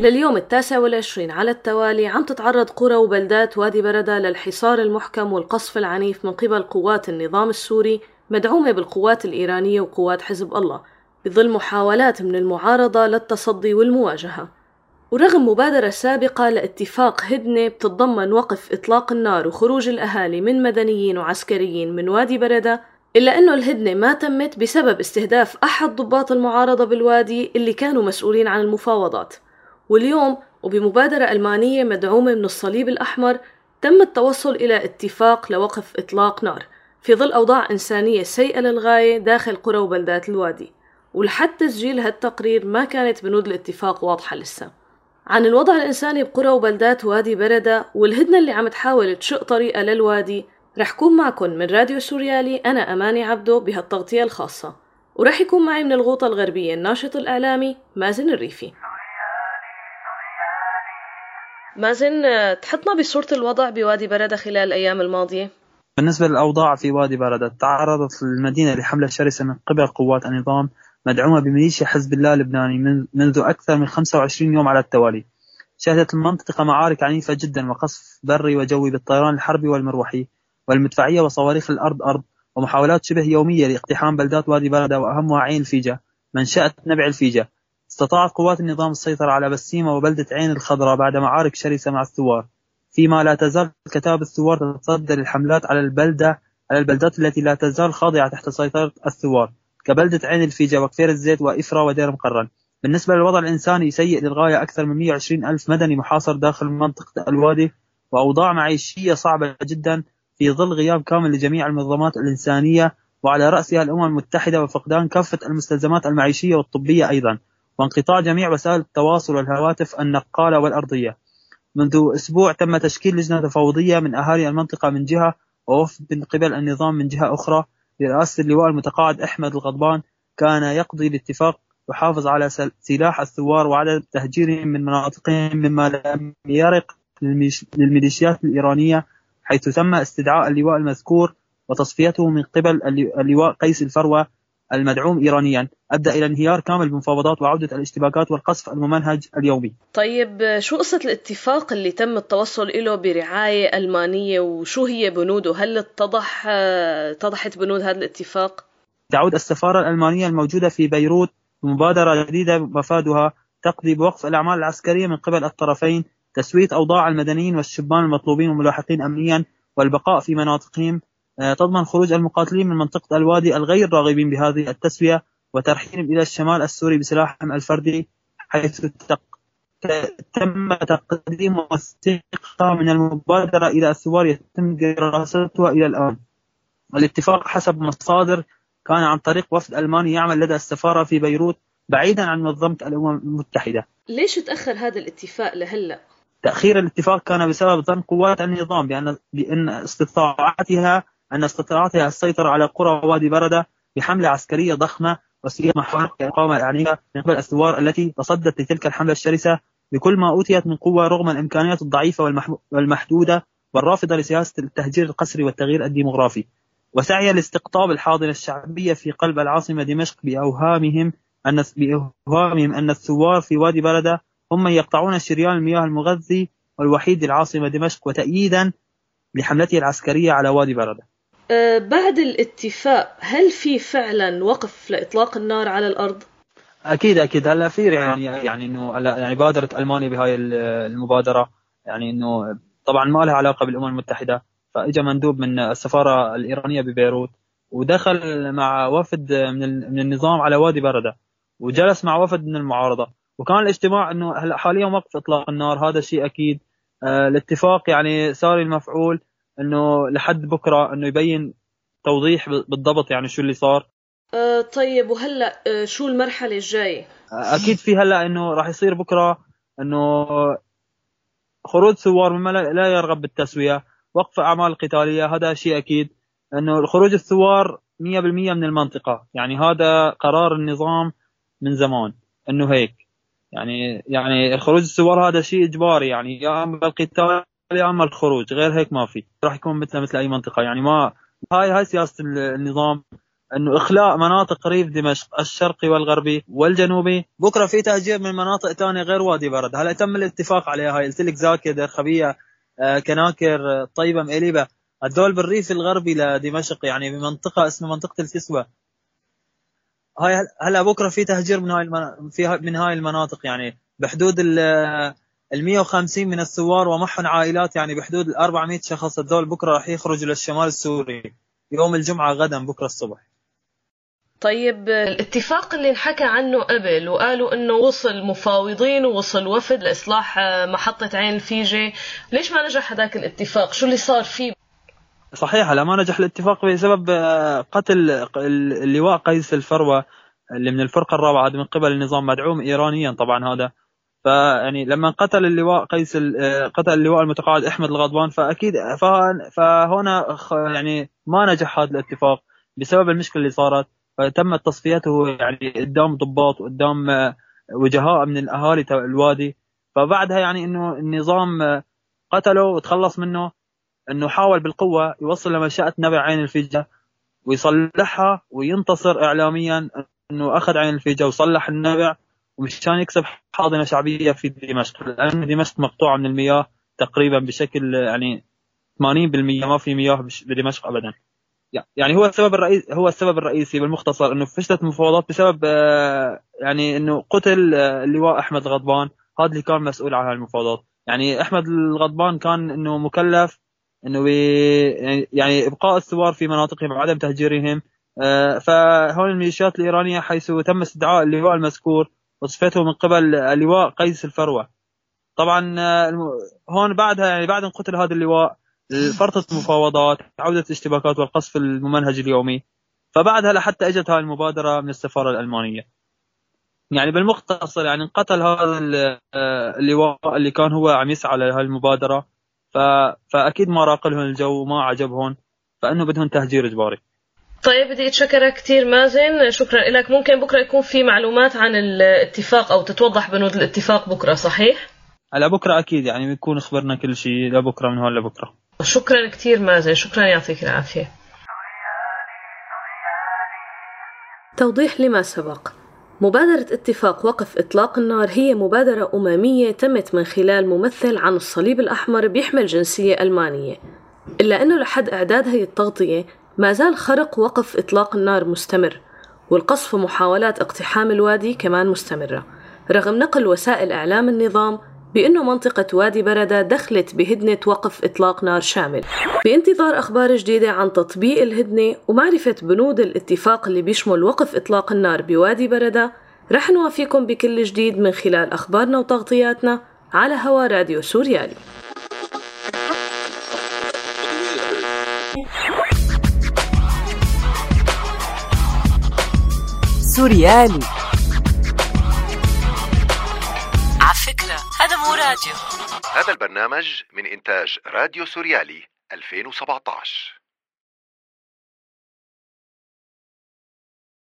لليوم التاسع والعشرين على التوالي عم تتعرض قرى وبلدات وادي بردة للحصار المحكم والقصف العنيف من قبل قوات النظام السوري مدعومة بالقوات الإيرانية وقوات حزب الله بظل محاولات من المعارضة للتصدي والمواجهة. ورغم مبادرة سابقة لاتفاق هدنة بتتضمن وقف إطلاق النار وخروج الأهالي من مدنيين وعسكريين من وادي بردة إلا أنه الهدنة ما تمت بسبب استهداف أحد ضباط المعارضة بالوادي اللي كانوا مسؤولين عن المفاوضات. واليوم وبمبادرة ألمانية مدعومة من الصليب الأحمر تم التوصل إلى اتفاق لوقف إطلاق نار في ظل أوضاع إنسانية سيئة للغاية داخل قرى وبلدات الوادي. ولحد تسجيل هالتقرير ما كانت بنود الاتفاق واضحة لسه. عن الوضع الإنساني بقرى وبلدات وادي بردة والهدنة اللي عم تحاول تشق طريقة للوادي رح كون معكم من راديو سوريالي أنا أماني عبدو بهالتغطية الخاصة. ورح يكون معي من الغوطة الغربية الناشط الإعلامي مازن الريفي. مازن تحطنا بصورة الوضع بوادي بردة خلال الأيام الماضية؟ بالنسبة للأوضاع في وادي بردة تعرضت المدينة لحملة شرسة من قبل قوات النظام مدعومة بميليشيا حزب الله اللبناني منذ أكثر من 25 يوم على التوالي. شهدت المنطقة معارك عنيفة جدا وقصف بري وجوي بالطيران الحربي والمروحي والمدفعية وصواريخ الأرض أرض ومحاولات شبه يومية لاقتحام بلدات وادي بردة وأهمها عين الفيجة منشأة نبع الفيجة. استطاعت قوات النظام السيطرة على بسيمة وبلدة عين الخضراء بعد معارك شرسة مع الثوار فيما لا تزال كتاب الثوار تتصدر الحملات على البلدة على البلدات التي لا تزال خاضعة تحت سيطرة الثوار كبلدة عين الفيجة وكفير الزيت وإفرا ودير مقرن. بالنسبة للوضع الإنساني سيء للغاية أكثر من 120 ألف مدني محاصر داخل منطقة الوادي وأوضاع معيشية صعبة جدا في ظل غياب كامل لجميع المنظمات الإنسانية وعلى رأسها الأمم المتحدة وفقدان كافة المستلزمات المعيشية والطبية أيضا. وانقطاع جميع وسائل التواصل والهواتف النقالة والأرضية. منذ أسبوع تم تشكيل لجنة تفاوضية من أهالي المنطقة من جهة ووفد من قبل النظام من جهة أخرى برئاسة اللواء المتقاعد أحمد الغضبان كان يقضي الاتفاق يحافظ على سلاح الثوار وعدم تهجيرهم من مناطقهم مما لم يرق للميليشيات الإيرانية حيث تم استدعاء اللواء المذكور وتصفيته من قبل اللواء قيس الفروة المدعوم إيرانيا. أدى إلى انهيار كامل المفاوضات وعودة الاشتباكات والقصف الممنهج اليومي. طيب شو قصة الاتفاق اللي تم التوصل له برعاية ألمانية وشو هي بنوده؟ هل اتضح اتضحت بنود هذا الاتفاق؟ تعود السفارة الألمانية الموجودة في بيروت بمبادرة جديدة مفادها تقضي بوقف الأعمال العسكرية من قبل الطرفين تسوية أوضاع المدنيين والشبان المطلوبين والملاحقين أمنيا والبقاء في مناطقهم تضمن خروج المقاتلين من منطقة الوادي الغير راغبين بهذه التسوية وترحيلهم إلى الشمال السوري بسلاحهم الفردي حيث تم تقديم وثيقة من المبادرة إلى الثوار يتم دراستها إلى الآن الاتفاق حسب مصادر كان عن طريق وفد ألماني يعمل لدى السفارة في بيروت بعيدا عن منظمة الأمم المتحدة ليش تأخر هذا الاتفاق لهلأ؟ تأخير الاتفاق كان بسبب ظن قوات النظام بأن بأن استطاعتها أن استطاعتها السيطرة على قرى وادي بردة بحملة عسكرية ضخمة وسيما محاولة الإقامة العنيفة من قبل الثوار التي تصدت لتلك الحملة الشرسة بكل ما أوتيت من قوة رغم الإمكانيات الضعيفة والمحدودة والرافضة لسياسة التهجير القسري والتغيير الديمغرافي وسعي لاستقطاب الحاضنة الشعبية في قلب العاصمة دمشق بأوهامهم أن بأوهامهم أن الثوار في وادي بردة هم من يقطعون شريان المياه المغذي والوحيد للعاصمة دمشق وتأييدا لحملته العسكرية على وادي بردة بعد الاتفاق هل في فعلا وقف لإطلاق النار على الأرض؟ أكيد أكيد. هلأ في يعني يعني إنه هلأ يعني بادرت ألمانيا بهاي المبادرة يعني إنه طبعا ما لها علاقة بالأمم المتحدة. فاجى مندوب من السفارة الإيرانية ببيروت ودخل مع وفد من من النظام على وادي بردة وجلس مع وفد من المعارضة. وكان الاجتماع إنه هلأ حاليا وقف إطلاق النار هذا شيء أكيد. آه الاتفاق يعني صار المفعول. إنه لحد بكرة إنه يبين توضيح بالضبط يعني شو اللي صار. أه طيب وهلأ أه شو المرحلة الجاية؟ أكيد في هلأ إنه راح يصير بكرة إنه خروج ثوار مما لا يرغب بالتسوية وقف أعمال قتالية هذا شيء أكيد. إنه خروج الثوار 100% من المنطقة يعني هذا قرار النظام من زمان إنه هيك. يعني يعني الخروج الثوار هذا شيء إجباري يعني يا أما القتال يا اما الخروج غير هيك ما في راح يكون مثل مثل أي منطقة. يعني ما هاي هاي سياسة النظام إنه إخلاء مناطق ريف دمشق الشرقي والغربي والجنوبي. بكرة في تهجير من مناطق ثانية غير وادي برد. هلا تم الاتفاق عليها هاي قلت لك زاكي درخبيه آه، كناكر طيبة مقليبة. هدول بالريف الغربي لدمشق يعني بمنطقة اسمها منطقة الكسوة. هاي هلا بكرة في تهجير من هاي. في من هاي المناطق يعني بحدود ال ال 150 من الثوار ومعهم عائلات يعني بحدود ال 400 شخص هدول بكرة راح يخرجوا للشمال السوري يوم الجمعة غدا بكرة الصبح. طيب الاتفاق اللي انحكى عنه قبل وقالوا إنه وصل مفاوضين ووصل وفد لإصلاح محطة عين الفيجه ليش ما نجح هذاك الاتفاق؟ شو اللي صار فيه؟ صحيح لا ما نجح الاتفاق بسبب قتل اللواء قيس الفروة اللي من الفرقة الرابعة من قبل النظام مدعوم ايرانيا. طبعا هذا فيعني لما قتل اللواء قيس قتل اللواء المتقاعد أحمد الغضبان فأكيد فهنا يعني ما نجح هذا الاتفاق بسبب المشكلة اللي صارت. فتمت تصفيته يعني قدام ضباط وقدام وجهاء من الأهالي الوادي. فبعدها يعني إنه النظام قتله وتخلص منه. إنه حاول بالقوة يوصل لمنشاه نبع عين الفيجة ويصلحها وينتصر اعلاميا إنه أخذ عين الفيجة وصلح النبع. ومشان يكسب حاضنة شعبية في دمشق لأن دمشق مقطوعة من المياه تقريبا بشكل يعني 80% ما في مياه بدمشق ابدا. يعني هو السبب الرئيسي هو السبب الرئيسي بالمختصر إنه فشلت المفاوضات بسبب آه، يعني إنه قتل آه، اللواء أحمد الغضبان هذا اللي كان مسؤول عن المفاوضات يعني أحمد الغضبان كان إنه مكلف إنه يعني إبقاء الثوار في مناطقهم وعدم تهجيرهم آه، فهون الميليشيات الإيرانية حيث تم استدعاء اللواء المذكور وصفته من قبل اللواء قيس الفروة. طبعا هون بعدها يعني بعد ان قتل هذا اللواء فرطة المفاوضات عودة الاشتباكات والقصف الممنهج اليومي. فبعدها لحتى إجت هاي المبادرة من السفارة الألمانية. يعني بالمختصر يعني انقتل هذا اللواء اللي كان هو عم يسعى لهاي المبادرة. فأكيد ما راق لهم الجو وما عجبهم. فإنه بدهم تهجير إجباري. طيب بدي اتشكرك كثير مازن. شكرا لك. ممكن بكرة يكون في معلومات عن الاتفاق أو تتوضح بنود الاتفاق بكرة صحيح؟ على بكرة أكيد يعني بنكون خبرنا كل شيء لبكره من هون لبكرة. شكرا كثير مازن. شكرا يعطيك العافية. توضيح لما سبق. مبادرة اتفاق وقف إطلاق النار هي مبادرة أممية تمت من خلال ممثل عن الصليب الأحمر بيحمل جنسية ألمانية. إلا أنه لحد إعداد هي التغطية ما زال خرق وقف إطلاق النار مستمر والقصف ومحاولات اقتحام الوادي كمان مستمرة. رغم نقل وسائل إعلام النظام بأنه منطقة وادي بردة دخلت بهدنة وقف إطلاق نار شامل. بانتظار أخبار جديدة عن تطبيق الهدنة ومعرفة بنود الاتفاق اللي بيشمل وقف إطلاق النار بوادي بردة رح نوافيكم بكل جديد من خلال أخبارنا وتغطياتنا على هوا راديو سوريالي. سوريالي. هذا مو راديو. هذا البرنامج من إنتاج راديو سوريالي 2017